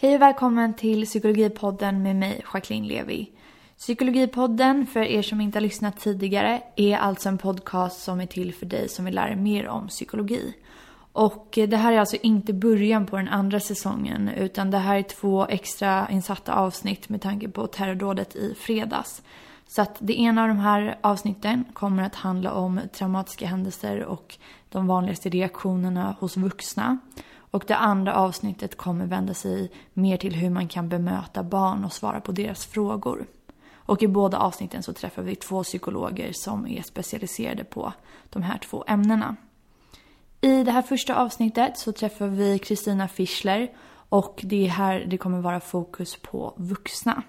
Hej och välkommen till Psykologipodden med mig, Jacqueline Levi. Psykologipodden, för er som inte har lyssnat tidigare, är alltså en podcast som är till för dig som vill lära dig mer om psykologi. Och eh, det här är alltså inte början på den andra säsongen, utan det här är två extra insatta avsnitt med tanke på terrordådet i fredags. Så att det ena av de här avsnitten kommer att handla om traumatiska händelser och de vanligaste reaktionerna hos vuxna. Och det andra avsnittet kommer vända sig mer till hur man kan bemöta barn och svara på deras frågor. Och i båda avsnitten så träffar vi två psykologer som är specialiserade på de här två ämnena. I det här första avsnittet så träffar vi Kristina Fischler och det är här det kommer vara fokus på vuxna.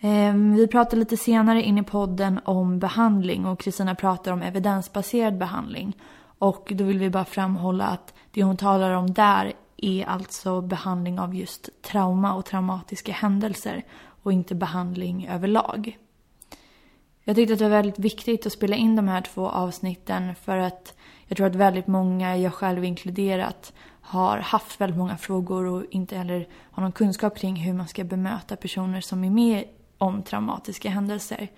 Ehm, vi pratar lite senare in i podden om behandling och Kristina pratar om evidensbaserad behandling. Och då vill vi bara framhålla att det hon talar om där är alltså behandling av just trauma och traumatiska händelser och inte behandling överlag. Jag tyckte att det var väldigt viktigt att spela in de här två avsnitten för att jag tror att väldigt många, jag själv inkluderat, har haft väldigt många frågor och inte heller har någon kunskap kring hur man ska bemöta personer som är med om traumatiska händelser.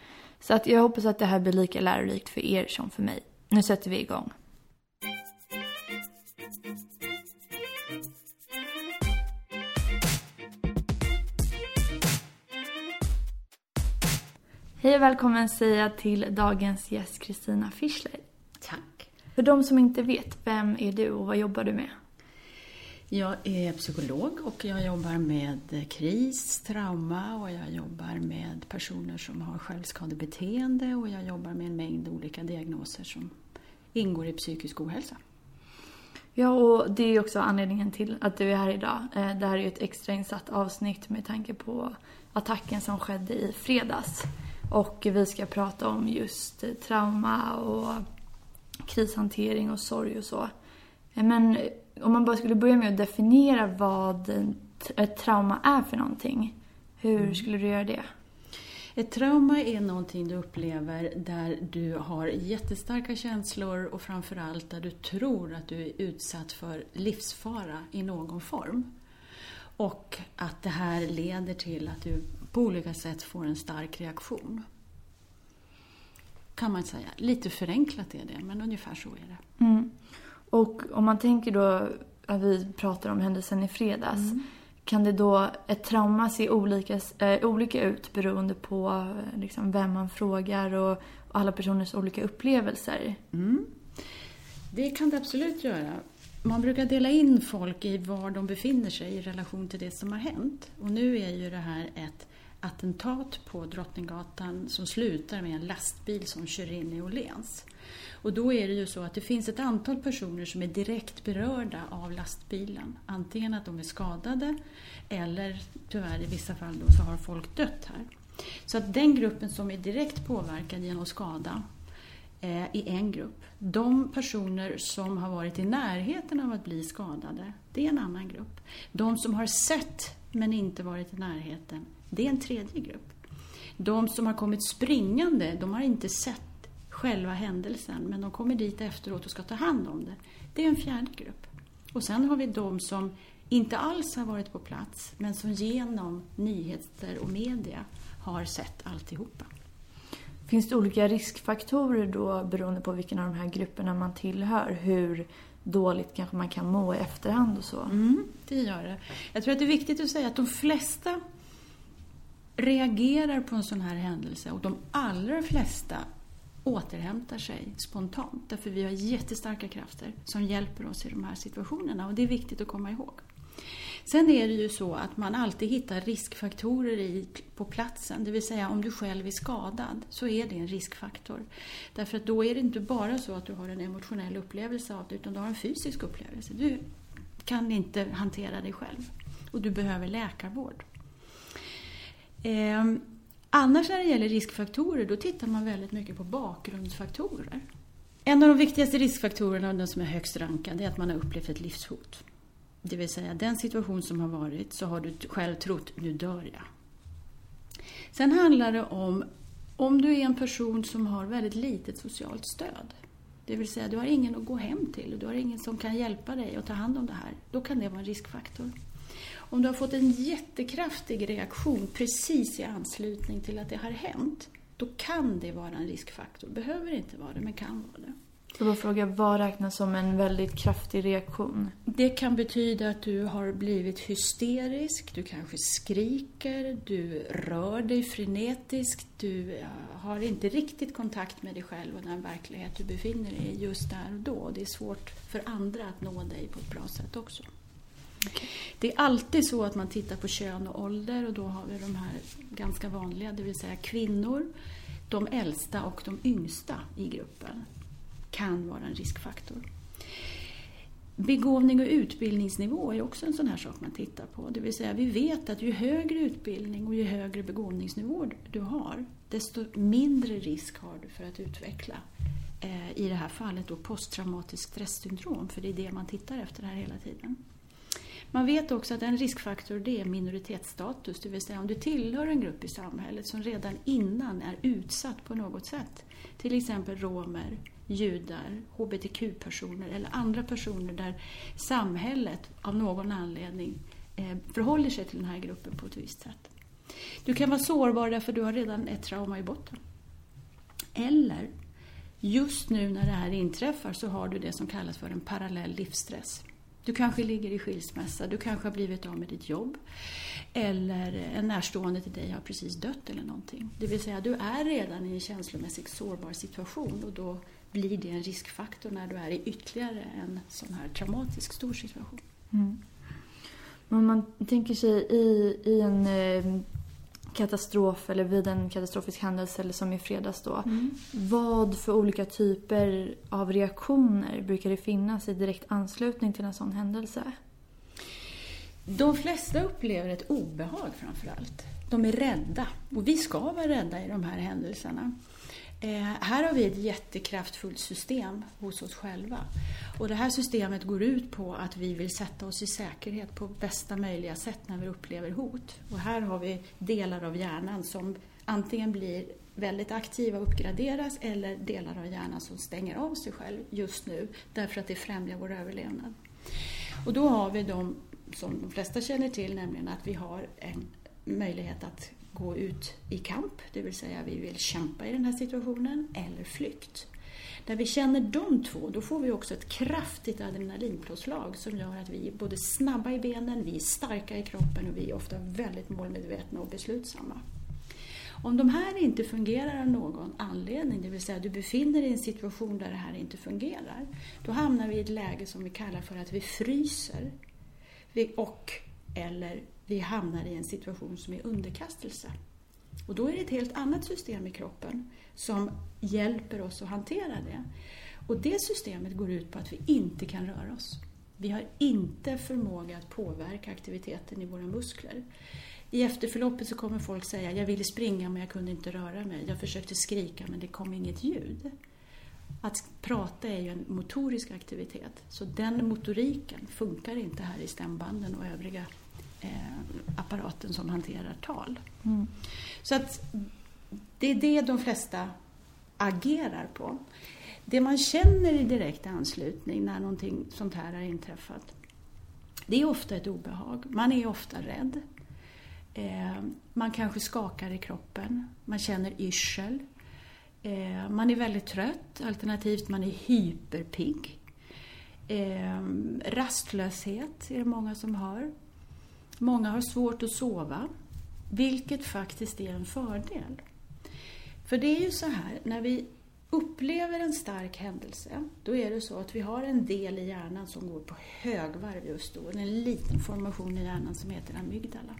Så att jag hoppas att det här blir lika lärorikt för er som för mig. Nu sätter vi igång. Hej och välkommen säger jag till dagens gäst Kristina Fischler. Tack. För de som inte vet, vem är du och vad jobbar du med? Jag är psykolog och jag jobbar med kris, trauma och jag jobbar med personer som har självskadebeteende och jag jobbar med en mängd olika diagnoser som ingår i psykisk ohälsa. Ja, och det är också anledningen till att du är här idag. Eh, det här är ju ett extrainsatt avsnitt med tanke på attacken som skedde i fredags. Och vi ska prata om just trauma och krishantering och sorg och så. Men om man bara skulle börja med att definiera vad ett trauma är för någonting. Hur mm. skulle du göra det? Ett trauma är någonting du upplever där du har jättestarka känslor och framförallt där du tror att du är utsatt för livsfara i någon form. Och att det här leder till att du på olika sätt får en stark reaktion. Kan man säga. Lite förenklat är det, men ungefär så är det. Mm. Och om man tänker då att vi pratar om händelsen i fredags. Mm. Kan det då, ett trauma se olika, äh, olika ut beroende på liksom, vem man frågar och, och alla personers olika upplevelser? Mm. Det kan det absolut göra. Man brukar dela in folk i var de befinner sig i relation till det som har hänt. Och nu är ju det här ett attentat på Drottninggatan som slutar med en lastbil som kör in i Åhléns. Och då är det ju så att det finns ett antal personer som är direkt berörda av lastbilen. Antingen att de är skadade eller tyvärr i vissa fall då så har folk dött här. Så att den gruppen som är direkt påverkad genom skada eh, är en grupp. De personer som har varit i närheten av att bli skadade, det är en annan grupp. De som har sett men inte varit i närheten, det är en tredje grupp. De som har kommit springande, de har inte sett själva händelsen men de kommer dit efteråt och ska ta hand om det. Det är en fjärde grupp. Och sen har vi de som inte alls har varit på plats men som genom nyheter och media har sett alltihopa. Finns det olika riskfaktorer då beroende på vilken av de här grupperna man tillhör? Hur dåligt kanske man kan må i efterhand och så? Mm, det gör det. Jag tror att det är viktigt att säga att de flesta reagerar på en sån här händelse och de allra flesta återhämtar sig spontant. Därför vi har jättestarka krafter som hjälper oss i de här situationerna och det är viktigt att komma ihåg. Sen är det ju så att man alltid hittar riskfaktorer i, på platsen. Det vill säga om du själv är skadad så är det en riskfaktor. Därför att då är det inte bara så att du har en emotionell upplevelse av det utan du har en fysisk upplevelse. Du kan inte hantera dig själv och du behöver läkarvård. Ehm, annars när det gäller riskfaktorer då tittar man väldigt mycket på bakgrundsfaktorer. En av de viktigaste riskfaktorerna och den som är högst rankad är att man har upplevt ett livshot. Det vill säga den situation som har varit så har du själv trott, nu dör jag. Sen handlar det om om du är en person som har väldigt litet socialt stöd. Det vill säga du har ingen att gå hem till, du har ingen som kan hjälpa dig att ta hand om det här. Då kan det vara en riskfaktor. Om du har fått en jättekraftig reaktion precis i anslutning till att det har hänt, då kan det vara en riskfaktor. Behöver inte vara det, men kan vara det. Jag bara fråga, vad räknas som en väldigt kraftig reaktion? Det kan betyda att du har blivit hysterisk, du kanske skriker, du rör dig frenetiskt, du har inte riktigt kontakt med dig själv och den verklighet du befinner dig i just där och då. Det är svårt för andra att nå dig på ett bra sätt också. Okay. Det är alltid så att man tittar på kön och ålder och då har vi de här ganska vanliga, det vill säga kvinnor, de äldsta och de yngsta i gruppen kan vara en riskfaktor. Begåvning och utbildningsnivå är också en sån här sak man tittar på. Det vill säga vi vet att ju högre utbildning och ju högre begåvningsnivå du har, desto mindre risk har du för att utveckla eh, i det här fallet då posttraumatiskt stresssyndrom, för det är det man tittar efter här hela tiden. Man vet också att en riskfaktor det är minoritetsstatus, det vill säga om du tillhör en grupp i samhället som redan innan är utsatt på något sätt. Till exempel romer, judar, hbtq-personer eller andra personer där samhället av någon anledning eh, förhåller sig till den här gruppen på ett visst sätt. Du kan vara sårbar därför du har redan ett trauma i botten. Eller just nu när det här inträffar så har du det som kallas för en parallell livsstress. Du kanske ligger i skilsmässa, du kanske har blivit av med ditt jobb. Eller en närstående till dig har precis dött eller någonting. Det vill säga, du är redan i en känslomässigt sårbar situation och då blir det en riskfaktor när du är i ytterligare en sån här traumatisk stor situation. Mm. Om man tänker sig i, i en eh, katastrof eller vid en katastrofisk händelse eller som i fredags då. Mm. Vad för olika typer av reaktioner brukar det finnas i direkt anslutning till en sån händelse? De flesta upplever ett obehag framför allt. De är rädda och vi ska vara rädda i de här händelserna. Eh, här har vi ett jättekraftfullt system hos oss själva. Och det här systemet går ut på att vi vill sätta oss i säkerhet på bästa möjliga sätt när vi upplever hot. Och här har vi delar av hjärnan som antingen blir väldigt aktiva och uppgraderas eller delar av hjärnan som stänger av sig själv just nu därför att det främjar vår överlevnad. Och då har vi de som de flesta känner till, nämligen att vi har en möjlighet att gå ut i kamp, det vill säga vi vill kämpa i den här situationen, eller flykt. När vi känner de två, då får vi också ett kraftigt adrenalinpåslag som gör att vi är både snabba i benen, vi är starka i kroppen och vi är ofta väldigt målmedvetna och beslutsamma. Om de här inte fungerar av någon anledning, det vill säga du befinner dig i en situation där det här inte fungerar, då hamnar vi i ett läge som vi kallar för att vi fryser. och eller vi hamnar i en situation som är underkastelse. Och då är det ett helt annat system i kroppen som hjälper oss att hantera det. Och det systemet går ut på att vi inte kan röra oss. Vi har inte förmåga att påverka aktiviteten i våra muskler. I efterförloppet så kommer folk säga, jag ville springa men jag kunde inte röra mig. Jag försökte skrika men det kom inget ljud. Att prata är ju en motorisk aktivitet, så den motoriken funkar inte här i stämbanden och övriga apparaten som hanterar tal. Mm. Så att det är det de flesta agerar på. Det man känner i direkt anslutning när någonting sånt här har inträffat, det är ofta ett obehag. Man är ofta rädd. Eh, man kanske skakar i kroppen, man känner yrsel. Eh, man är väldigt trött, alternativt man är hyperpigg. Eh, rastlöshet är det många som har. Många har svårt att sova, vilket faktiskt är en fördel. För det är ju så här, när vi upplever en stark händelse, då är det så att vi har en del i hjärnan som går på högvarv just då. En liten formation i hjärnan som heter amygdala.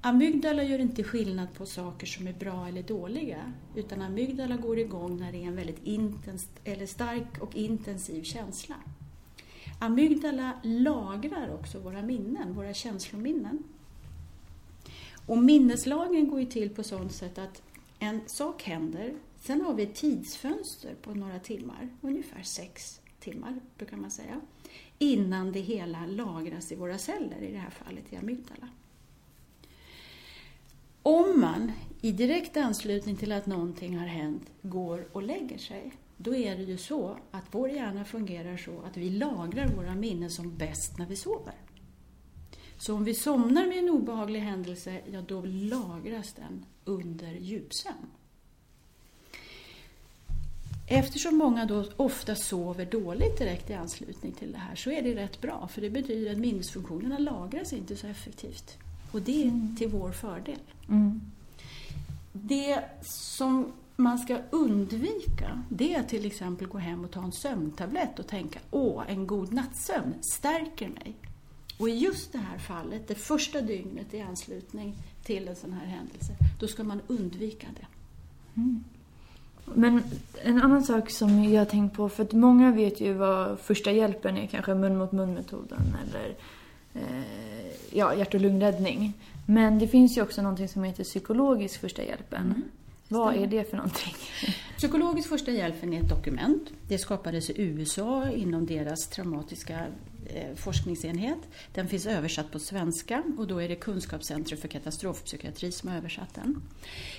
Amygdala gör inte skillnad på saker som är bra eller dåliga, utan amygdala går igång när det är en väldigt intens, eller stark och intensiv känsla. Amygdala lagrar också våra minnen, våra känslominnen. Och minneslagen går ju till på sådant sätt att en sak händer, sen har vi ett tidsfönster på några timmar, ungefär sex timmar brukar man säga, innan det hela lagras i våra celler, i det här fallet i amygdala. Om man i direkt anslutning till att någonting har hänt går och lägger sig, då är det ju så att vår hjärna fungerar så att vi lagrar våra minnen som bäst när vi sover. Så om vi somnar med en obehaglig händelse, ja då lagras den under djupsömn. Eftersom många då ofta sover dåligt direkt i anslutning till det här så är det rätt bra för det betyder att minnesfunktionerna lagras inte så effektivt. Och det är mm. till vår fördel. Mm. Det som man ska undvika det är att till exempel gå hem och ta en sömntablett och tänka åh, en god nattsömn stärker mig. Och i just det här fallet, det första dygnet i anslutning till en sån här händelse, då ska man undvika det. Mm. Men en annan sak som jag har tänkt på, för att många vet ju vad första hjälpen är, kanske mun mot mun-metoden eller eh, ja, hjärt och lungräddning. Men det finns ju också någonting som heter psykologisk första hjälpen. Mm. Vad är det för någonting? Psykologisk första hjälpen är ett dokument. Det skapades i USA inom deras traumatiska eh, forskningsenhet. Den finns översatt på svenska och då är det Kunskapscentrum för katastrofpsykiatri som har översatt den.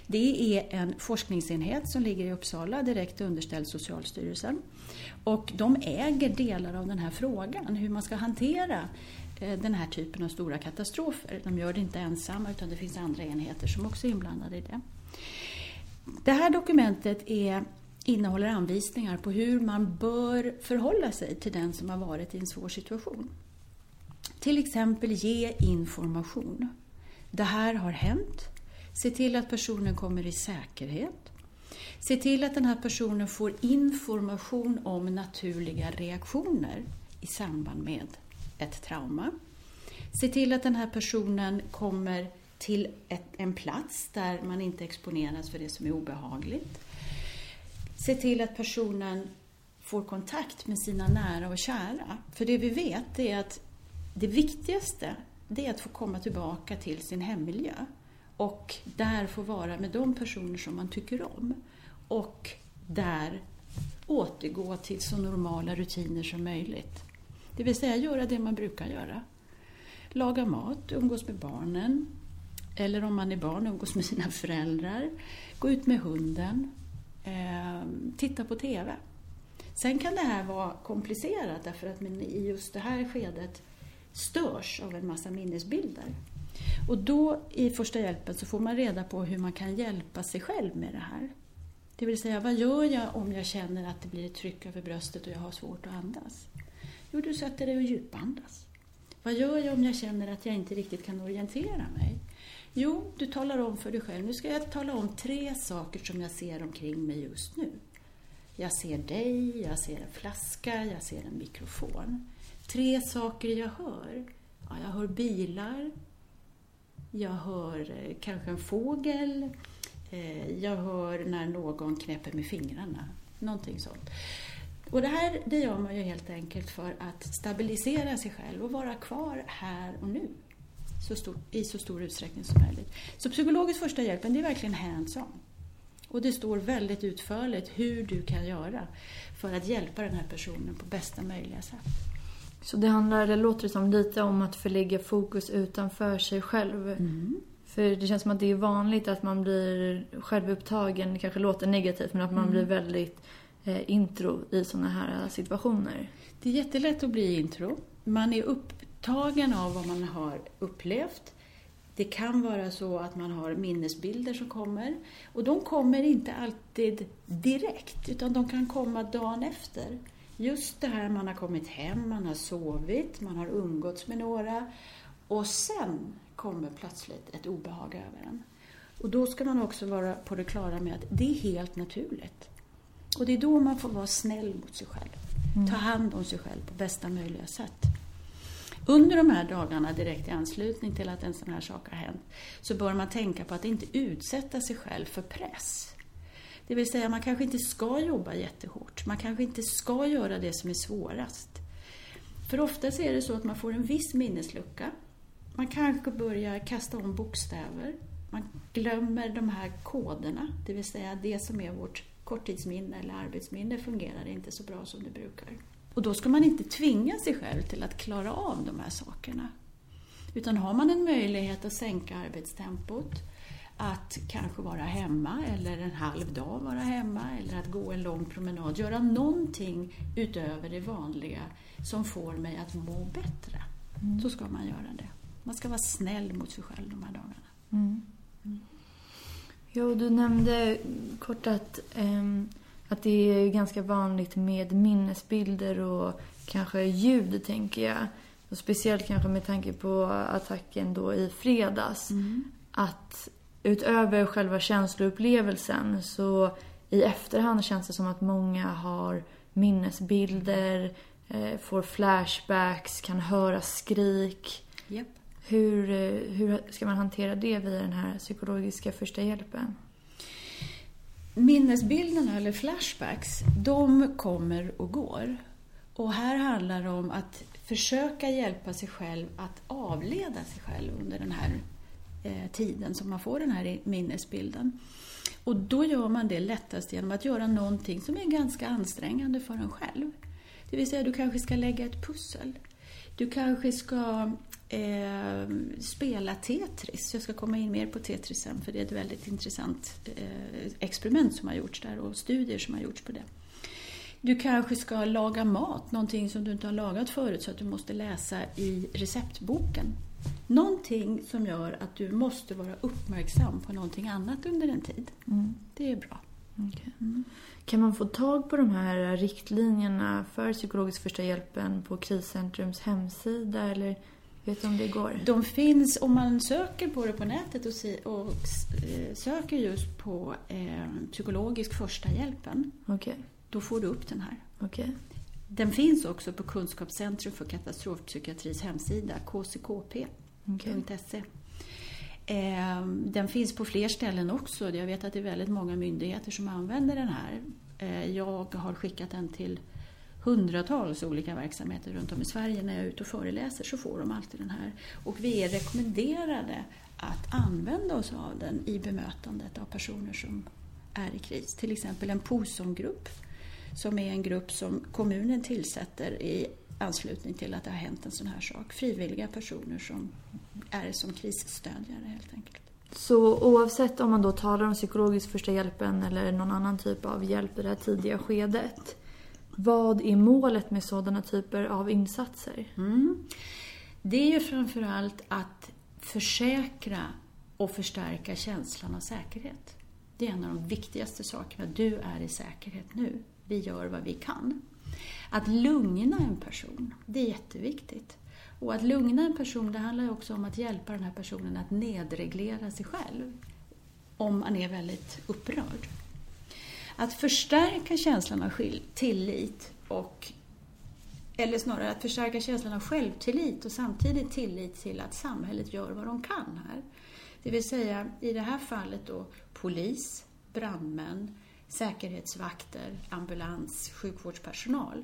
Det är en forskningsenhet som ligger i Uppsala, direkt underställd Socialstyrelsen. Och de äger delar av den här frågan, hur man ska hantera eh, den här typen av stora katastrofer. De gör det inte ensamma utan det finns andra enheter som också är inblandade i det. Det här dokumentet är, innehåller anvisningar på hur man bör förhålla sig till den som har varit i en svår situation. Till exempel ge information. Det här har hänt. Se till att personen kommer i säkerhet. Se till att den här personen får information om naturliga reaktioner i samband med ett trauma. Se till att den här personen kommer till ett, en plats där man inte exponeras för det som är obehagligt. Se till att personen får kontakt med sina nära och kära. För det vi vet är att det viktigaste det är att få komma tillbaka till sin hemmiljö och där få vara med de personer som man tycker om och där återgå till så normala rutiner som möjligt. Det vill säga göra det man brukar göra. Laga mat, umgås med barnen, eller om man är barn, umgås med sina föräldrar. Gå ut med hunden. Eh, titta på TV. Sen kan det här vara komplicerat därför att man i just det här skedet störs av en massa minnesbilder. Och då i första hjälpen så får man reda på hur man kan hjälpa sig själv med det här. Det vill säga, vad gör jag om jag känner att det blir ett tryck över bröstet och jag har svårt att andas? Jo, du sätter dig och djupandas. Vad gör jag om jag känner att jag inte riktigt kan orientera mig? Jo, du talar om för dig själv. Nu ska jag tala om tre saker som jag ser omkring mig just nu. Jag ser dig, jag ser en flaska, jag ser en mikrofon. Tre saker jag hör. Ja, jag hör bilar, jag hör eh, kanske en fågel, eh, jag hör när någon knäpper med fingrarna. Någonting sånt. Och det här det gör man ju helt enkelt för att stabilisera sig själv och vara kvar här och nu så stor, i så stor utsträckning som möjligt. Så psykologisk första hjälpen, det är verkligen hands-on. Och det står väldigt utförligt hur du kan göra för att hjälpa den här personen på bästa möjliga sätt. Så det handlar, det låter som, lite om att förlägga fokus utanför sig själv. Mm. För det känns som att det är vanligt att man blir självupptagen, det kanske låter negativt, men att man mm. blir väldigt eh, intro i sådana här situationer. Det är jättelätt att bli intro. Man är upp, upptagen av vad man har upplevt. Det kan vara så att man har minnesbilder som kommer. Och de kommer inte alltid direkt, utan de kan komma dagen efter. Just det här, man har kommit hem, man har sovit, man har umgåtts med några och sen kommer plötsligt ett obehag över en. Och då ska man också vara på det klara med att det är helt naturligt. Och det är då man får vara snäll mot sig själv. Mm. Ta hand om sig själv på bästa möjliga sätt. Under de här dagarna direkt i anslutning till att en sån här sak har hänt så bör man tänka på att inte utsätta sig själv för press. Det vill säga, man kanske inte ska jobba jättehårt. Man kanske inte ska göra det som är svårast. För oftast är det så att man får en viss minneslucka. Man kanske börjar kasta om bokstäver. Man glömmer de här koderna, det vill säga det som är vårt korttidsminne eller arbetsminne fungerar inte så bra som det brukar. Och då ska man inte tvinga sig själv till att klara av de här sakerna. Utan har man en möjlighet att sänka arbetstempot, att kanske vara hemma eller en halv dag vara hemma eller att gå en lång promenad, göra någonting utöver det vanliga som får mig att må bättre. Mm. Så ska man göra det. Man ska vara snäll mot sig själv de här dagarna. Mm. Mm. Jo, du nämnde kort att, um, att det är ganska vanligt med minnesbilder och kanske ljud, tänker jag. Och speciellt kanske med tanke på attacken då i fredags. Mm. Att utöver själva känsloupplevelsen så i efterhand känns det som att många har minnesbilder, eh, får flashbacks, kan höra skrik. Yep. Hur, eh, hur ska man hantera det via den här psykologiska första hjälpen? Minnesbilderna, eller flashbacks, de kommer och går. Och här handlar det om att försöka hjälpa sig själv att avleda sig själv under den här eh, tiden som man får den här minnesbilden. Och då gör man det lättast genom att göra någonting som är ganska ansträngande för en själv. Det vill säga, du kanske ska lägga ett pussel. Du kanske ska eh, spela Tetris. Jag ska komma in mer på Tetris sen för det är ett väldigt intressant eh, experiment som har gjorts där och studier som har gjorts på det. Du kanske ska laga mat, någonting som du inte har lagat förut så att du måste läsa i receptboken. Någonting som gör att du måste vara uppmärksam på någonting annat under en tid. Mm. Det är bra. Okay. Mm. Kan man få tag på de här riktlinjerna för psykologisk första hjälpen på Kriscentrums hemsida eller vet du om det går? De finns, om man söker på det på nätet och, och eh, söker just på eh, psykologisk första hjälpen. Okay. Då får du upp den här. Okay. Den finns också på Kunskapscentrum för katastrofpsykiatris hemsida, kckp.se. Okay. Ehm, den finns på fler ställen också. Jag vet att det är väldigt många myndigheter som använder den här. Ehm, jag har skickat den till hundratals olika verksamheter runt om i Sverige. När jag är ute och föreläser så får de alltid den här. Och vi är rekommenderade att använda oss av den i bemötandet av personer som är i kris. Till exempel en POSOM-grupp som är en grupp som kommunen tillsätter i anslutning till att det har hänt en sån här sak. Frivilliga personer som är som krisstödjare helt enkelt. Så oavsett om man då talar om psykologisk första hjälpen eller någon annan typ av hjälp i det här tidiga skedet. Vad är målet med sådana typer av insatser? Mm. Det är ju framförallt att försäkra och förstärka känslan av säkerhet. Det är en av de viktigaste sakerna. Du är i säkerhet nu. Vi gör vad vi kan. Att lugna en person, det är jätteviktigt. Och att lugna en person, det handlar ju också om att hjälpa den här personen att nedreglera sig själv. Om man är väldigt upprörd. Att förstärka känslan av tillit och eller snarare att förstärka känslan av självtillit och samtidigt tillit till att samhället gör vad de kan här. Det vill säga, i det här fallet då polis, brandmän, säkerhetsvakter, ambulans, sjukvårdspersonal.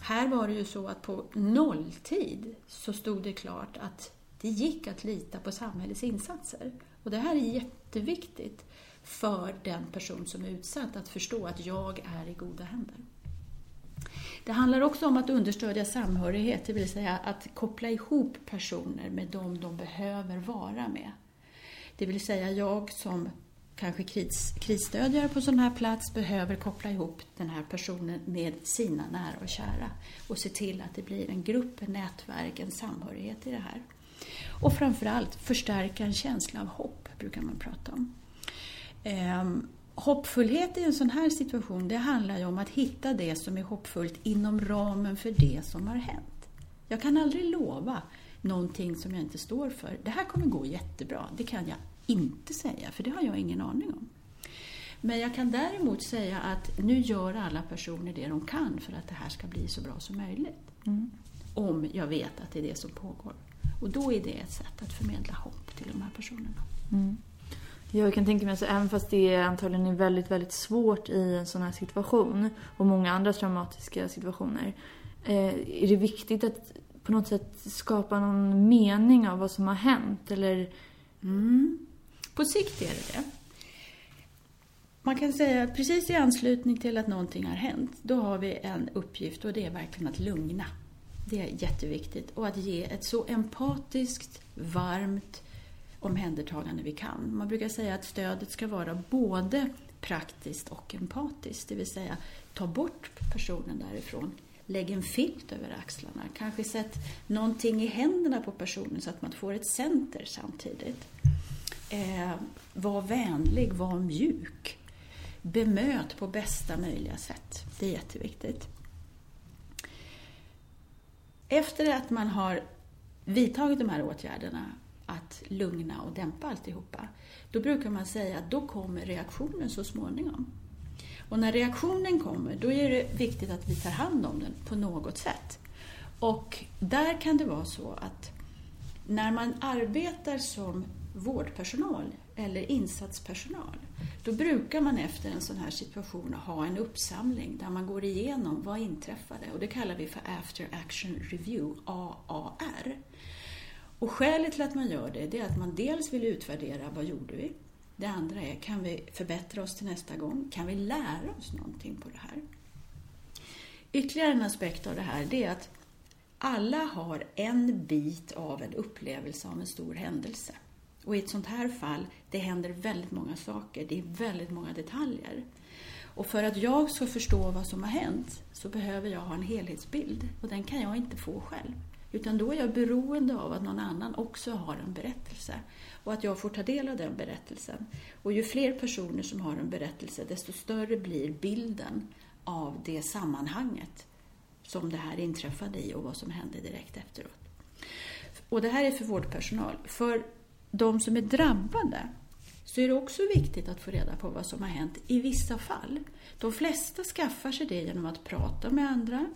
Här var det ju så att på nolltid så stod det klart att det gick att lita på samhällets insatser. Och det här är jätteviktigt för den person som är utsatt att förstå att jag är i goda händer. Det handlar också om att understödja samhörighet, det vill säga att koppla ihop personer med dem de behöver vara med. Det vill säga jag som kanske kris, krisstödjare på sån här plats behöver koppla ihop den här personen med sina nära och kära och se till att det blir en grupp, en nätverk, en samhörighet i det här. Och framförallt förstärka en känsla av hopp, brukar man prata om. Ehm, hoppfullhet i en sån här situation, det handlar ju om att hitta det som är hoppfullt inom ramen för det som har hänt. Jag kan aldrig lova någonting som jag inte står för. Det här kommer gå jättebra, det kan jag inte säga, för det har jag ingen aning om. Men jag kan däremot säga att nu gör alla personer det de kan för att det här ska bli så bra som möjligt. Mm. Om jag vet att det är det som pågår. Och då är det ett sätt att förmedla hopp till de här personerna. Mm. Jag kan tänka mig att även fast det är antagligen är väldigt, väldigt svårt i en sån här situation och många andra traumatiska situationer. Eh, är det viktigt att på något sätt skapa någon mening av vad som har hänt? Eller... Mm. På sikt är det det. Man kan säga att precis i anslutning till att någonting har hänt, då har vi en uppgift och det är verkligen att lugna. Det är jätteviktigt. Och att ge ett så empatiskt, varmt omhändertagande vi kan. Man brukar säga att stödet ska vara både praktiskt och empatiskt. Det vill säga ta bort personen därifrån lägg en filt över axlarna. Kanske sätt någonting i händerna på personen så att man får ett center samtidigt. Eh, var vänlig, var mjuk. Bemöt på bästa möjliga sätt. Det är jätteviktigt. Efter att man har vidtagit de här åtgärderna, att lugna och dämpa alltihopa, då brukar man säga att då kommer reaktionen så småningom. Och när reaktionen kommer, då är det viktigt att vi tar hand om den på något sätt. Och där kan det vara så att när man arbetar som vårdpersonal eller insatspersonal, då brukar man efter en sån här situation ha en uppsamling där man går igenom vad inträffade och det kallar vi för After Action Review, AAR. Och skälet till att man gör det, det är att man dels vill utvärdera vad gjorde vi? Det andra är, kan vi förbättra oss till nästa gång? Kan vi lära oss någonting på det här? Ytterligare en aspekt av det här, det är att alla har en bit av en upplevelse av en stor händelse. Och i ett sånt här fall, det händer väldigt många saker, det är väldigt många detaljer. Och för att jag ska förstå vad som har hänt så behöver jag ha en helhetsbild och den kan jag inte få själv. Utan då är jag beroende av att någon annan också har en berättelse och att jag får ta del av den berättelsen. Och ju fler personer som har en berättelse, desto större blir bilden av det sammanhanget som det här inträffade i och vad som hände direkt efteråt. Och det här är för vårdpersonal. För de som är drabbade så är det också viktigt att få reda på vad som har hänt i vissa fall. De flesta skaffar sig det genom att prata med andra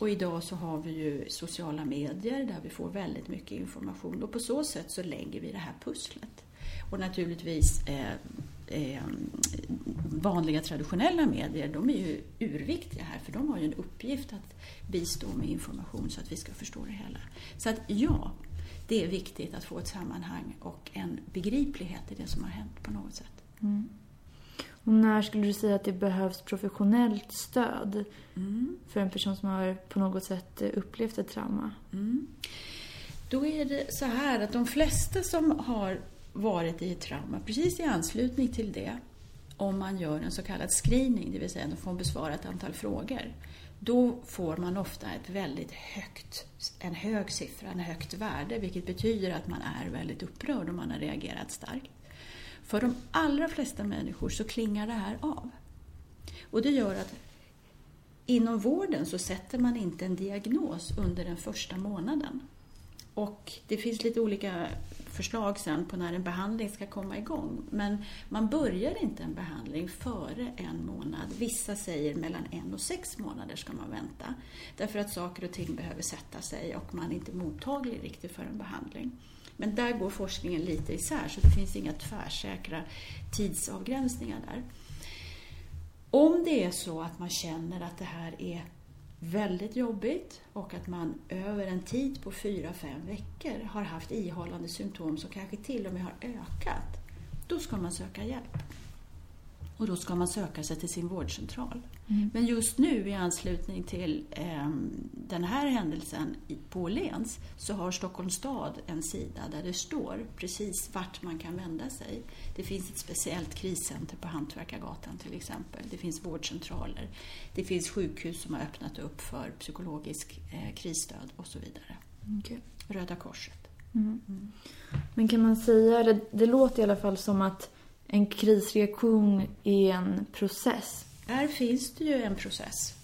och idag så har vi ju sociala medier där vi får väldigt mycket information och på så sätt så lägger vi det här pusslet. Och naturligtvis eh, eh, vanliga traditionella medier, de är ju urviktiga här för de har ju en uppgift att bistå med information så att vi ska förstå det hela. Så att ja, det är viktigt att få ett sammanhang och en begriplighet i det som har hänt på något sätt. Mm. Och när skulle du säga att det behövs professionellt stöd mm. för en person som har på något sätt upplevt ett trauma? Mm. Då är det så här att de flesta som har varit i ett trauma, precis i anslutning till det, om man gör en så kallad screening, det vill säga att de får besvara ett antal frågor, då får man ofta ett väldigt högt, en hög siffra, en högt värde, vilket betyder att man är väldigt upprörd och man har reagerat starkt. För de allra flesta människor så klingar det här av. Och det gör att inom vården så sätter man inte en diagnos under den första månaden. Och det finns lite olika förslag sen på när en behandling ska komma igång. Men man börjar inte en behandling före en månad. Vissa säger mellan en och sex månader ska man vänta. Därför att saker och ting behöver sätta sig och man är inte mottaglig riktigt för en behandling. Men där går forskningen lite isär så det finns inga tvärsäkra tidsavgränsningar där. Om det är så att man känner att det här är väldigt jobbigt och att man över en tid på fyra fem veckor har haft ihållande symptom som kanske till och med har ökat, då ska man söka hjälp. Och då ska man söka sig till sin vårdcentral. Mm. Men just nu i anslutning till eh, den här händelsen på Åhléns så har Stockholms stad en sida där det står precis vart man kan vända sig. Det finns ett speciellt kriscenter på Hantverkargatan till exempel. Det finns vårdcentraler. Det finns sjukhus som har öppnat upp för psykologisk eh, krisstöd och så vidare. Okay. Röda Korset. Mm. Mm. Men kan man säga, det, det låter i alla fall som att en krisreaktion är en process. Här finns det ju en process.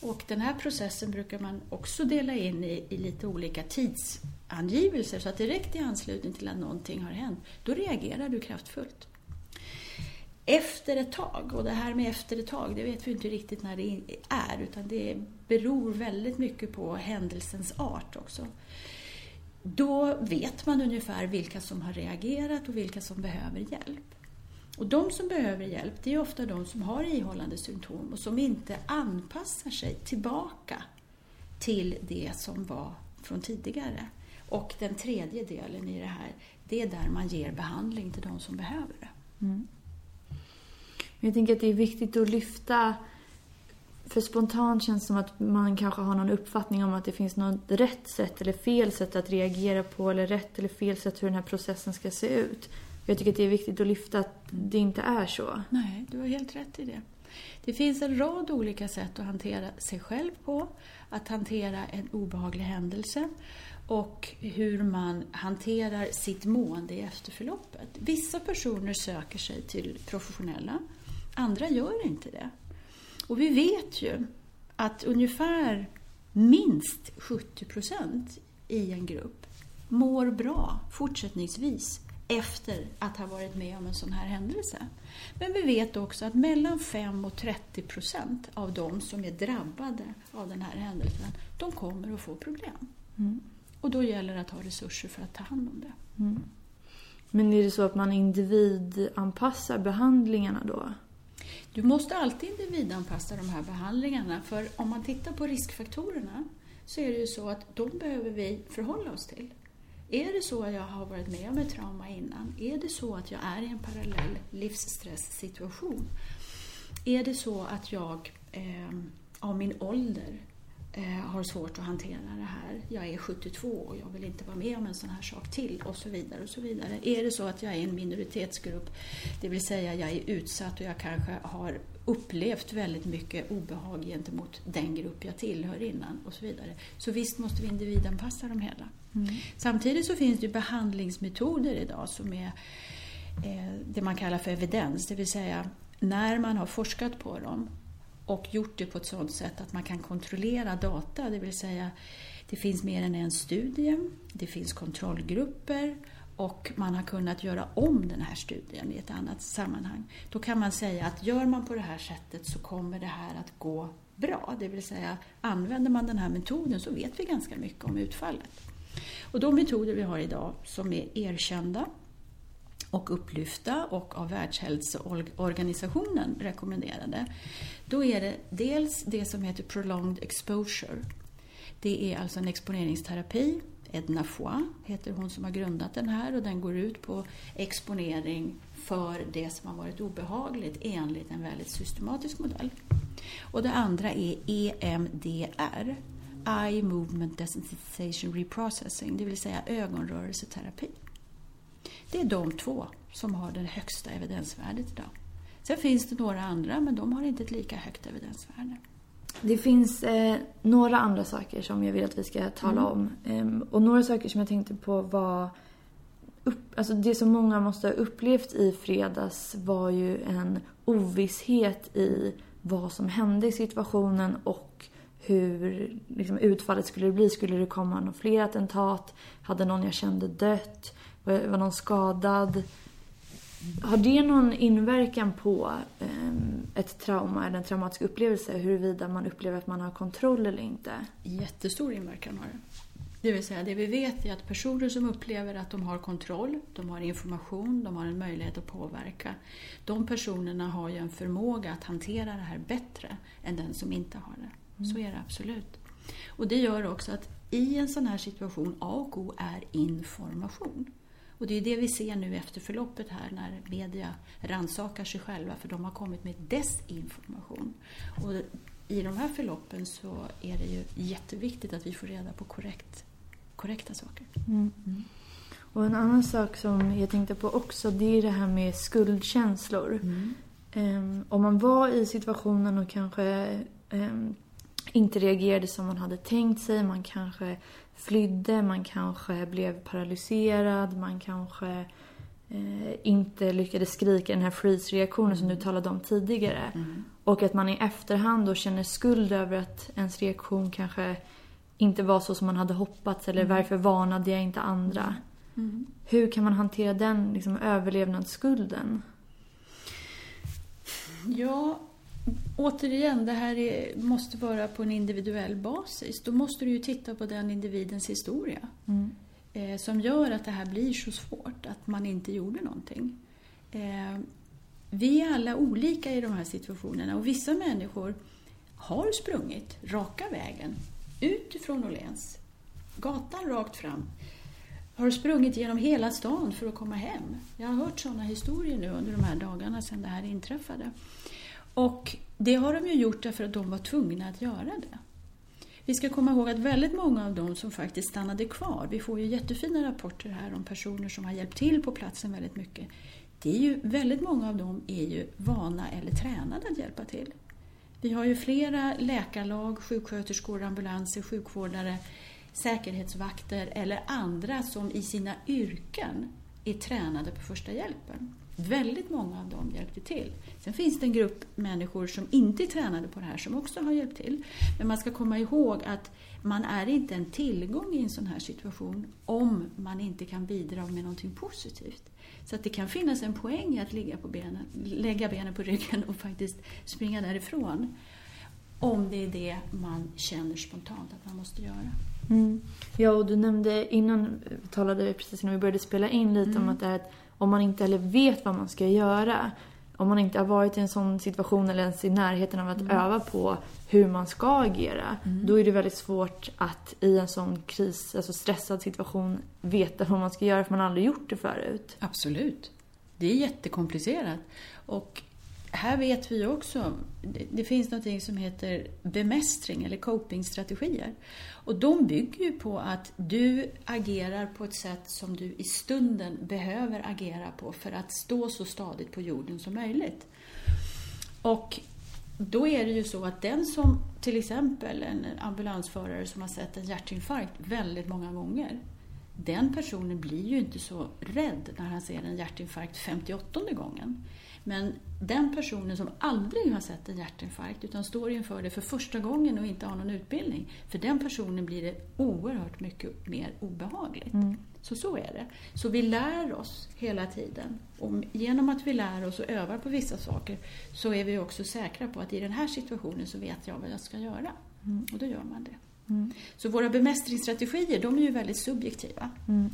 Och den här processen brukar man också dela in i, i lite olika tidsangivelser. Så att direkt i anslutning till att någonting har hänt, då reagerar du kraftfullt. Efter ett tag, och det här med efter ett tag, det vet vi inte riktigt när det är, utan det beror väldigt mycket på händelsens art också. Då vet man ungefär vilka som har reagerat och vilka som behöver hjälp. Och de som behöver hjälp, det är ofta de som har ihållande symptom och som inte anpassar sig tillbaka till det som var från tidigare. Och den tredje delen i det här, det är där man ger behandling till de som behöver det. Mm. Jag tänker att det är viktigt att lyfta för spontant känns det som att man kanske har någon uppfattning om att det finns något rätt sätt eller fel sätt att reagera på eller rätt eller fel sätt hur den här processen ska se ut. Jag tycker att det är viktigt att lyfta att det inte är så. Nej, du har helt rätt i det. Det finns en rad olika sätt att hantera sig själv på, att hantera en obehaglig händelse och hur man hanterar sitt mående i efterförloppet. Vissa personer söker sig till professionella, andra gör inte det. Och vi vet ju att ungefär minst 70 procent i en grupp mår bra fortsättningsvis efter att ha varit med om en sån här händelse. Men vi vet också att mellan 5 och 30 procent av de som är drabbade av den här händelsen, de kommer att få problem. Mm. Och då gäller det att ha resurser för att ta hand om det. Mm. Men är det så att man individanpassar behandlingarna då? Du måste alltid individanpassa de här behandlingarna för om man tittar på riskfaktorerna så är det ju så att de behöver vi förhålla oss till. Är det så att jag har varit med om ett trauma innan? Är det så att jag är i en parallell livsstresssituation? Är det så att jag eh, av min ålder eh, har svårt att hantera det här. Jag är 72 och jag vill inte vara med om en sån här sak till och så vidare. och så vidare. Är det så att jag är en minoritetsgrupp, det vill säga jag är utsatt och jag kanske har upplevt väldigt mycket obehag gentemot den grupp jag tillhör innan och så vidare. Så visst måste vi individanpassa dem hela. Mm. Samtidigt så finns det behandlingsmetoder idag som är eh, det man kallar för evidens, det vill säga när man har forskat på dem och gjort det på ett sådant sätt att man kan kontrollera data, det vill säga det finns mer än en studie, det finns kontrollgrupper och man har kunnat göra om den här studien i ett annat sammanhang. Då kan man säga att gör man på det här sättet så kommer det här att gå bra. Det vill säga använder man den här metoden så vet vi ganska mycket om utfallet. Och de metoder vi har idag som är erkända och upplyfta och av Världshälsoorganisationen rekommenderade. Då är det dels det som heter prolonged exposure. Det är alltså en exponeringsterapi. Edna Foy heter hon som har grundat den här och den går ut på exponering för det som har varit obehagligt enligt en väldigt systematisk modell. Och det andra är EMDR, Eye Movement Desensitization Reprocessing, det vill säga ögonrörelseterapi. Det är de två som har det högsta evidensvärdet idag. Sen finns det några andra, men de har inte ett lika högt evidensvärde. Det finns eh, några andra saker som jag vill att vi ska tala mm. om. Ehm, och några saker som jag tänkte på var... Upp, alltså det som många måste ha upplevt i fredags var ju en ovisshet i vad som hände i situationen och hur liksom, utfallet skulle bli. Skulle det komma några fler attentat? Hade någon jag kände dött? Var, var någon skadad? Har det någon inverkan på um, ett trauma eller en traumatisk upplevelse huruvida man upplever att man har kontroll eller inte? Jättestor inverkan har det. Det vill säga, det vi vet är att personer som upplever att de har kontroll, de har information, de har en möjlighet att påverka. De personerna har ju en förmåga att hantera det här bättre än den som inte har det. Mm. Så är det absolut. Och det gör också att i en sån här situation, A och O är information. Och det är det vi ser nu efter förloppet här när media rannsakar sig själva för de har kommit med desinformation. Och i de här förloppen så är det ju jätteviktigt att vi får reda på korrekt, korrekta saker. Mm. Mm. Och en annan sak som jag tänkte på också det är det här med skuldkänslor. Mm. Um, om man var i situationen och kanske um, inte reagerade som man hade tänkt sig. Man kanske flydde, man kanske blev paralyserad, man kanske eh, inte lyckades skrika den här freeze-reaktionen mm. som du talade om tidigare. Mm. Och att man i efterhand då känner skuld över att ens reaktion kanske inte var så som man hade hoppats eller mm. varför varnade jag inte andra? Mm. Hur kan man hantera den liksom, överlevnadsskulden? Ja, Återigen, det här är, måste vara på en individuell basis. Då måste du ju titta på den individens historia. Mm. Eh, som gör att det här blir så svårt, att man inte gjorde någonting. Eh, vi är alla olika i de här situationerna och vissa människor har sprungit raka vägen ut ifrån Åhléns, gatan rakt fram, har sprungit genom hela stan för att komma hem. Jag har hört sådana historier nu under de här dagarna sedan det här inträffade. Och det har de ju gjort därför att de var tvungna att göra det. Vi ska komma ihåg att väldigt många av dem som faktiskt stannade kvar, vi får ju jättefina rapporter här om personer som har hjälpt till på platsen väldigt mycket. det är ju, väldigt många av dem är ju vana eller tränade att hjälpa till. Vi har ju flera läkarlag, sjuksköterskor, ambulanser, sjukvårdare, säkerhetsvakter eller andra som i sina yrken är tränade på första hjälpen. Väldigt många av dem hjälpte till. Sen finns det en grupp människor som inte är tränade på det här som också har hjälpt till. Men man ska komma ihåg att man är inte en tillgång i en sån här situation om man inte kan bidra med någonting positivt. Så att det kan finnas en poäng i att ligga på benen, lägga benen på ryggen och faktiskt springa därifrån. Om det är det man känner spontant att man måste göra. Mm. Ja, och du nämnde innan, vi talade precis innan vi började spela in lite mm. om att det är att om man inte heller vet vad man ska göra, om man inte har varit i en sån situation eller ens i närheten av att mm. öva på hur man ska agera, mm. då är det väldigt svårt att i en sån kris, alltså stressad situation, veta vad man ska göra för man har aldrig gjort det förut. Absolut. Det är jättekomplicerat. Och här vet vi också, det finns något som heter bemästring eller copingstrategier. Och de bygger ju på att du agerar på ett sätt som du i stunden behöver agera på för att stå så stadigt på jorden som möjligt. Och då är det ju så att den som, till exempel en ambulansförare som har sett en hjärtinfarkt väldigt många gånger, den personen blir ju inte så rädd när han ser en hjärtinfarkt 58 gången. Men den personen som aldrig har sett en hjärtinfarkt utan står inför det för första gången och inte har någon utbildning, för den personen blir det oerhört mycket mer obehagligt. Mm. Så så är det. Så vi lär oss hela tiden. Och genom att vi lär oss och övar på vissa saker så är vi också säkra på att i den här situationen så vet jag vad jag ska göra. Mm. Och då gör man det. Mm. Så våra bemästringsstrategier, de är ju väldigt subjektiva. Mm.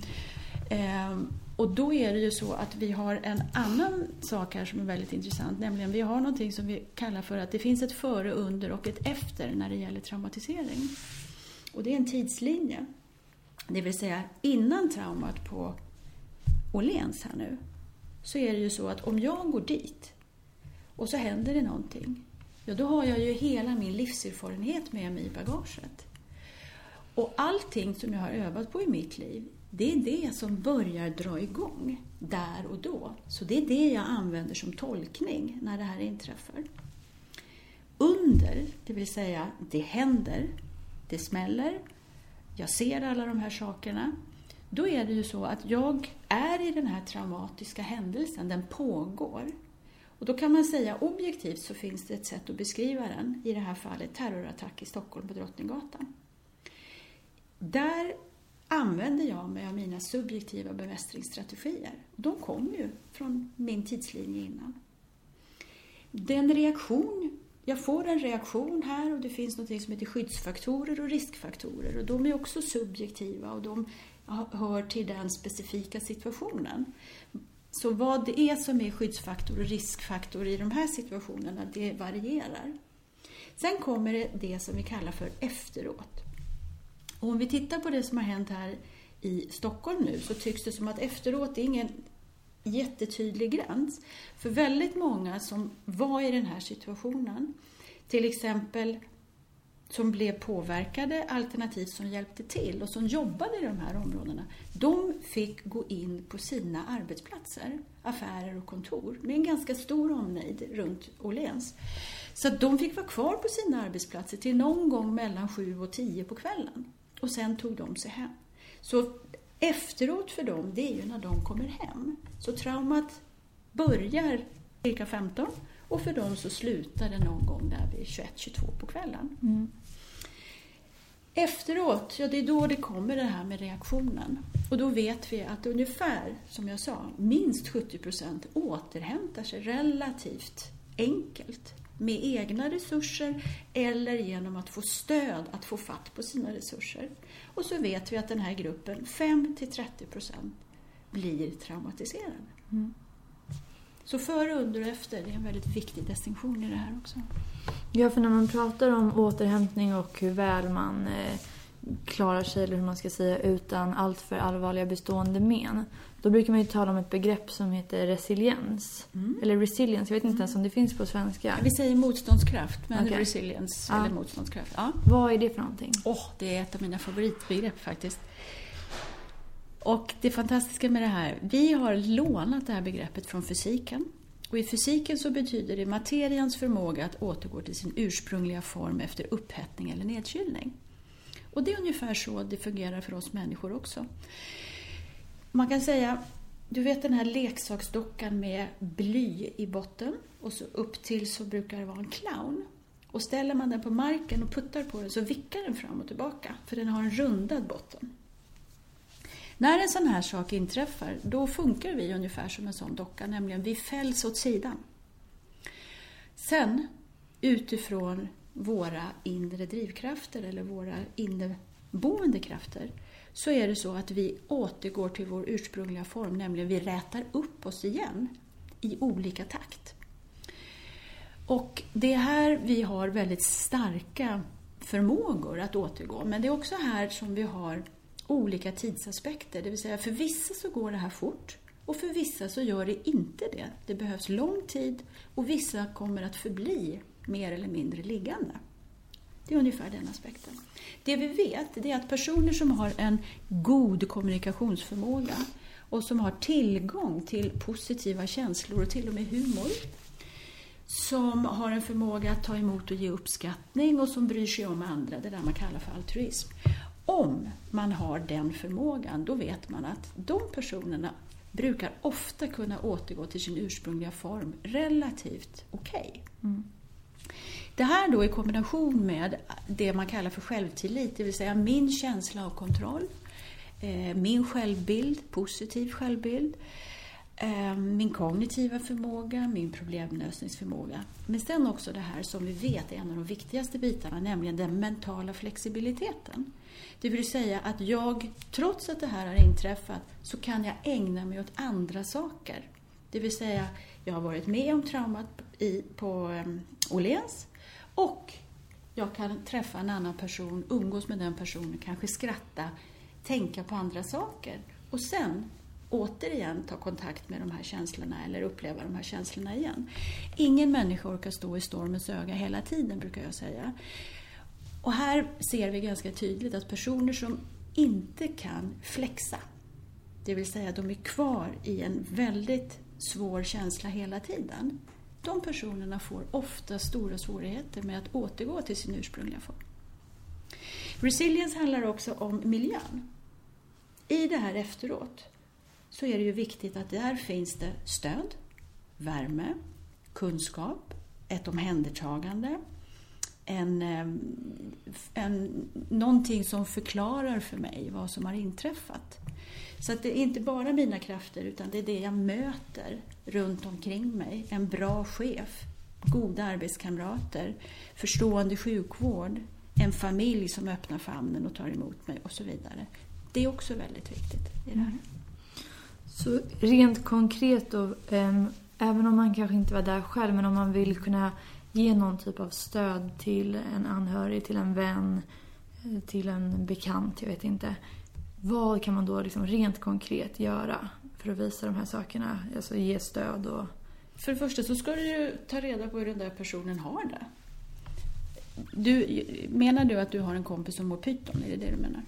Och då är det ju så att vi har en annan sak här som är väldigt intressant, nämligen vi har någonting som vi kallar för att det finns ett före, under och ett efter när det gäller traumatisering. Och det är en tidslinje. Det vill säga innan traumat på Åhléns här nu, så är det ju så att om jag går dit och så händer det någonting, ja då har jag ju hela min livserfarenhet med mig i bagaget. Och allting som jag har övat på i mitt liv, det är det som börjar dra igång där och då. Så det är det jag använder som tolkning när det här inträffar. Under, det vill säga det händer, det smäller, jag ser alla de här sakerna. Då är det ju så att jag är i den här traumatiska händelsen, den pågår. Och då kan man säga objektivt så finns det ett sätt att beskriva den, i det här fallet terrorattack i Stockholm på Drottninggatan. Där använder jag mig av mina subjektiva bemästringsstrategier. De kom ju från min tidslinje innan. Den reaktion, jag får en reaktion här och det finns något som heter skyddsfaktorer och riskfaktorer och de är också subjektiva och de hör till den specifika situationen. Så vad det är som är skyddsfaktor och riskfaktor i de här situationerna, det varierar. Sen kommer det det som vi kallar för efteråt. Och om vi tittar på det som har hänt här i Stockholm nu så tycks det som att efteråt är ingen jättetydlig gräns. För väldigt många som var i den här situationen, till exempel som blev påverkade alternativt som hjälpte till och som jobbade i de här områdena, de fick gå in på sina arbetsplatser, affärer och kontor med en ganska stor omnejd runt Åhléns. Så att de fick vara kvar på sina arbetsplatser till någon gång mellan sju och tio på kvällen. Och sen tog de sig hem. Så efteråt för dem, det är ju när de kommer hem. Så traumat börjar cirka 15 och för dem så slutar det någon gång där vid 21-22 på kvällen. Mm. Efteråt, ja det är då det kommer det här med reaktionen. Och då vet vi att ungefär, som jag sa, minst 70 procent återhämtar sig relativt enkelt med egna resurser eller genom att få stöd att få fatt på sina resurser. Och så vet vi att den här gruppen, 5-30 procent, blir traumatiserade. Mm. Så före, under och efter, det är en väldigt viktig distinktion i det här också. Ja, för när man pratar om återhämtning och hur väl man eh, klarar sig, eller hur man ska säga, utan alltför allvarliga bestående men. Då brukar man ju tala om ett begrepp som heter resiliens. Mm. Eller resilience, jag vet inte mm. ens om det finns på svenska. Vi säger motståndskraft, men okay. resilience ja. eller motståndskraft. Ja. Vad är det för någonting? Oh, det är ett av mina favoritbegrepp faktiskt. Och det fantastiska med det här, vi har lånat det här begreppet från fysiken. Och I fysiken så betyder det materians förmåga att återgå till sin ursprungliga form efter upphettning eller nedkylning. Och det är ungefär så det fungerar för oss människor också. Man kan säga, du vet den här leksaksdockan med bly i botten och så upp till så brukar det vara en clown. Och ställer man den på marken och puttar på den så vickar den fram och tillbaka för den har en rundad botten. När en sån här sak inträffar, då funkar vi ungefär som en sån docka, nämligen vi fälls åt sidan. Sen, utifrån våra inre drivkrafter eller våra inneboende krafter, så är det så att vi återgår till vår ursprungliga form, nämligen vi rätar upp oss igen i olika takt. Och det är här vi har väldigt starka förmågor att återgå, men det är också här som vi har olika tidsaspekter. Det vill säga för vissa så går det här fort och för vissa så gör det inte det. Det behövs lång tid och vissa kommer att förbli mer eller mindre liggande. Det är ungefär den aspekten. Det vi vet är att personer som har en god kommunikationsförmåga och som har tillgång till positiva känslor och till och med humor som har en förmåga att ta emot och ge uppskattning och som bryr sig om andra, det där man kallar för altruism. Om man har den förmågan, då vet man att de personerna brukar ofta kunna återgå till sin ursprungliga form relativt okej. Okay. Mm. Det här då i kombination med det man kallar för självtillit, det vill säga min känsla av kontroll, eh, min självbild, positiv självbild, eh, min kognitiva förmåga, min problemlösningsförmåga. Men sen också det här som vi vet är en av de viktigaste bitarna, nämligen den mentala flexibiliteten. Det vill säga att jag, trots att det här har inträffat, så kan jag ägna mig åt andra saker. Det vill säga, jag har varit med om traumat i, på um, Åhléns och jag kan träffa en annan person, umgås med den personen, kanske skratta, tänka på andra saker. Och sen återigen ta kontakt med de här känslorna eller uppleva de här känslorna igen. Ingen människa orkar stå i stormens öga hela tiden, brukar jag säga. Och här ser vi ganska tydligt att personer som inte kan flexa, det vill säga de är kvar i en väldigt svår känsla hela tiden, de personerna får ofta stora svårigheter med att återgå till sin ursprungliga form. Resilience handlar också om miljön. I det här efteråt så är det ju viktigt att där finns det stöd, värme, kunskap, ett omhändertagande, en, en, någonting som förklarar för mig vad som har inträffat. Så att det är inte bara mina krafter utan det är det jag möter runt omkring mig. En bra chef, goda arbetskamrater, förstående sjukvård, en familj som öppnar famnen och tar emot mig och så vidare. Det är också väldigt viktigt i det här. Mm. Så rent konkret då, äm, även om man kanske inte var där själv, men om man vill kunna ge någon typ av stöd till en anhörig, till en vän, eh, till en bekant, jag vet inte. Vad kan man då liksom rent konkret göra för att visa de här sakerna? Alltså ge stöd och... För det första så ska du ju ta reda på hur den där personen har det. Du, menar du att du har en kompis som mår pyton? Är det det du menar?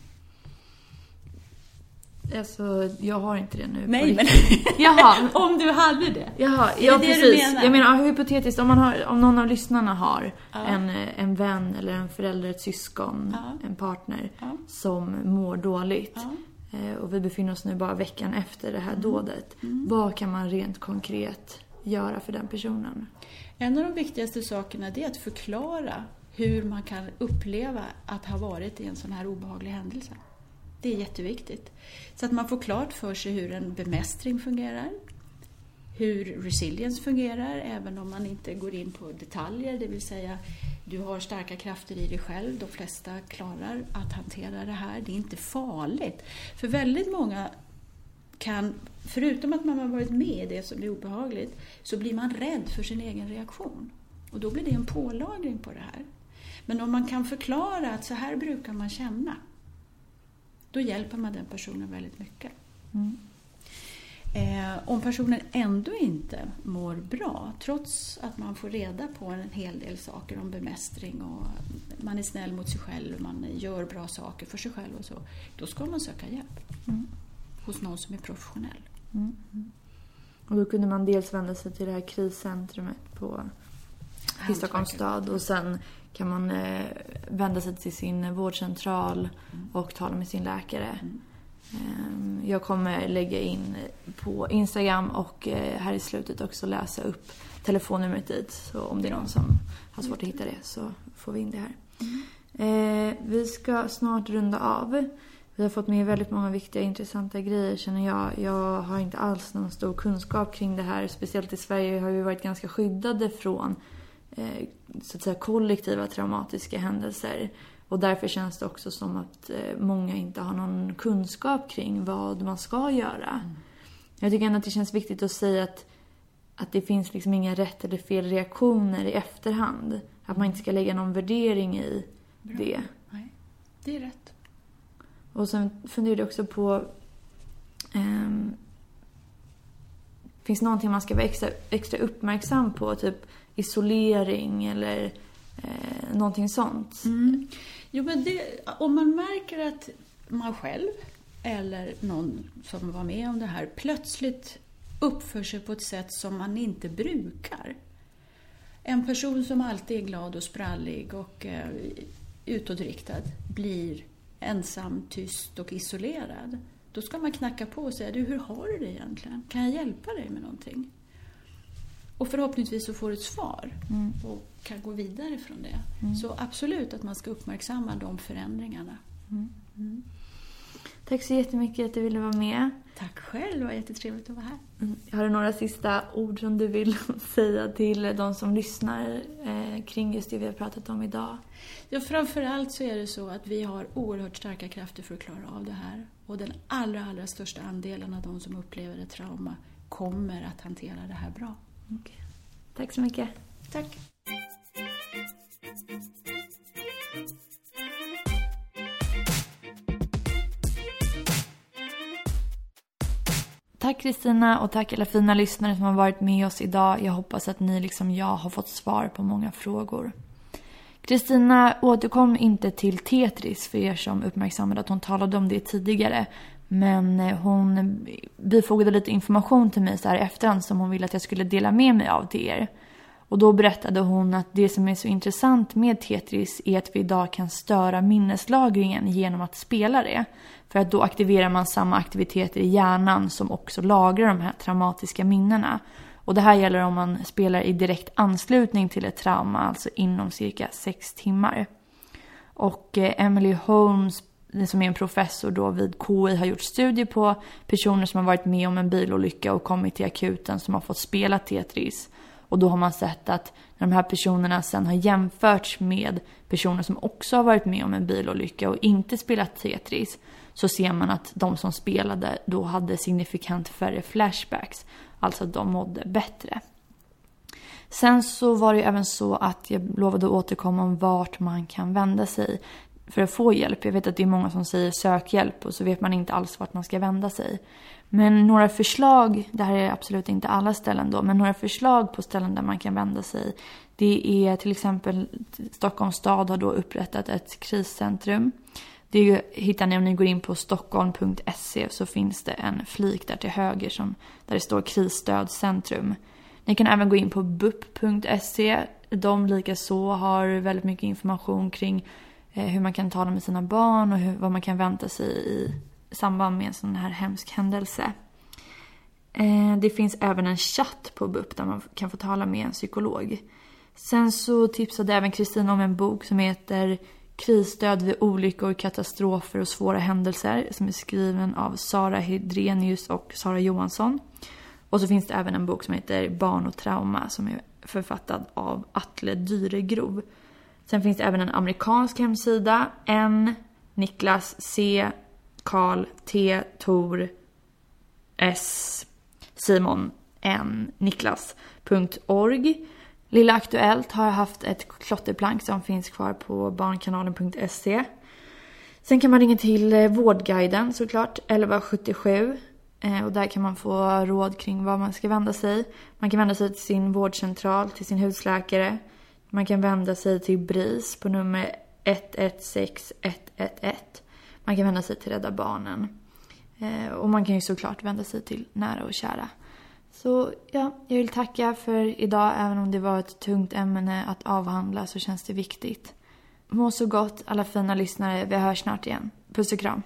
Alltså, jag har inte det nu. Nej, men Jaha. om du hade det. Jaha, ja det precis. Menar? Jag menar hypotetiskt, om, man har, om någon av lyssnarna har ja. en, en vän eller en förälder, ett syskon, ja. en partner ja. som mår dåligt. Eh, och vi befinner oss nu bara veckan efter det här mm. dådet. Mm. Vad kan man rent konkret göra för den personen? En av de viktigaste sakerna är att förklara hur man kan uppleva att ha varit i en sån här obehaglig händelse. Det är jätteviktigt. Så att man får klart för sig hur en bemästring fungerar, hur resilience fungerar, även om man inte går in på detaljer, det vill säga du har starka krafter i dig själv, de flesta klarar att hantera det här, det är inte farligt. För väldigt många kan, förutom att man har varit med i det som är obehagligt, så blir man rädd för sin egen reaktion. Och då blir det en pålagring på det här. Men om man kan förklara att så här brukar man känna, då hjälper man den personen väldigt mycket. Mm. Eh, om personen ändå inte mår bra, trots att man får reda på en hel del saker om bemästring och man är snäll mot sig själv, man gör bra saker för sig själv och så, då ska man söka hjälp. Mm. hos någon som är professionell. Mm. Och då kunde man dels vända sig till det här kriscentrumet på i Stockholms stad och sen kan man eh, vända sig till sin vårdcentral mm. och tala med sin läkare. Ehm, jag kommer lägga in på Instagram och eh, här i slutet också läsa upp telefonnumret dit. Så om det är någon som har svårt att hitta det så får vi in det här. Mm. Vi ska snart runda av. Vi har fått med väldigt många viktiga intressanta grejer känner jag. Jag har inte alls någon stor kunskap kring det här. Speciellt i Sverige har vi varit ganska skyddade från eh, så att säga kollektiva traumatiska händelser. Och därför känns det också som att eh, många inte har någon kunskap kring vad man ska göra. Mm. Jag tycker ändå att det känns viktigt att säga att, att det finns liksom inga rätt eller fel reaktioner i efterhand. Att man inte ska lägga någon värdering i Bra. det. Nej, det är rätt. Och sen funderar jag också på... Um, finns någonting man ska vara extra, extra uppmärksam på? Typ isolering eller eh, någonting sånt? Mm. Jo, men det, om man märker att man själv eller någon som var med om det här plötsligt uppför sig på ett sätt som man inte brukar. En person som alltid är glad och sprallig och eh, utåtriktad blir ensam, tyst och isolerad. Då ska man knacka på och säga, du hur har du det egentligen? Kan jag hjälpa dig med någonting? Och förhoppningsvis så får du ett svar mm. och kan gå vidare från det. Mm. Så absolut att man ska uppmärksamma de förändringarna. Mm. mm. Tack så jättemycket att du ville vara med. Tack själv, det var jättetrevligt att vara här. Mm. Har du några sista ord som du vill säga till de som lyssnar eh, kring just det vi har pratat om idag? Ja, framförallt så är det så att vi har oerhört starka krafter för att klara av det här. Och den allra, allra största andelen av de som upplever ett trauma kommer att hantera det här bra. Okay. Tack så mycket. Tack. Tack Kristina och tack alla fina lyssnare som har varit med oss idag. Jag hoppas att ni liksom jag har fått svar på många frågor. Kristina återkom inte till Tetris för er som uppmärksammade att hon talade om det tidigare. Men eh, hon bifogade lite information till mig så här efterhand som hon ville att jag skulle dela med mig av till er. Och då berättade hon att det som är så intressant med Tetris är att vi idag kan störa minneslagringen genom att spela det. För att då aktiverar man samma aktiviteter i hjärnan som också lagrar de här traumatiska minnena. Och det här gäller om man spelar i direkt anslutning till ett trauma, alltså inom cirka sex timmar. Och eh, Emily Holmes, som är en professor då vid KI, har gjort studier på personer som har varit med om en bilolycka och kommit till akuten som har fått spela Tetris. Och då har man sett att när de här personerna sen har jämförts med personer som också har varit med om en bilolycka och inte spelat Tetris så ser man att de som spelade då hade signifikant färre flashbacks. Alltså att de mådde bättre. Sen så var det ju även så att jag lovade att återkomma om vart man kan vända sig för att få hjälp. Jag vet att det är många som säger sök hjälp och så vet man inte alls vart man ska vända sig. Men några förslag, det här är absolut inte alla ställen då, men några förslag på ställen där man kan vända sig. Det är till exempel Stockholms stad har då upprättat ett kriscentrum. Det hittar ni om ni går in på stockholm.se så finns det en flik där till höger som, där det står krisstödcentrum. Ni kan även gå in på bup.se. De likaså har väldigt mycket information kring Eh, hur man kan tala med sina barn och hur, vad man kan vänta sig i samband med en sån här hemsk händelse. Eh, det finns även en chatt på BUP där man kan få tala med en psykolog. Sen så tipsade även Kristina om en bok som heter Krisstöd vid olyckor, katastrofer och svåra händelser som är skriven av Sara Hedrenius och Sara Johansson. Och så finns det även en bok som heter Barn och trauma som är författad av Atle Dyregrov. Sen finns det även en amerikansk hemsida, N, Niklas, C, Karl, T, Tor, S, Simon, N, Niklas.org. Lilla Aktuellt har haft ett klotterplank som finns kvar på barnkanalen.se. Sen kan man ringa till eh, Vårdguiden såklart, 1177. Eh, och där kan man få råd kring var man ska vända sig. Man kan vända sig till sin vårdcentral, till sin husläkare. Man kan vända sig till BRIS på nummer 116111. Man kan vända sig till Rädda Barnen. Eh, och man kan ju såklart vända sig till nära och kära. Så ja, jag vill tacka för idag. Även om det var ett tungt ämne att avhandla så känns det viktigt. Må så gott alla fina lyssnare. Vi hörs snart igen. Puss och kram.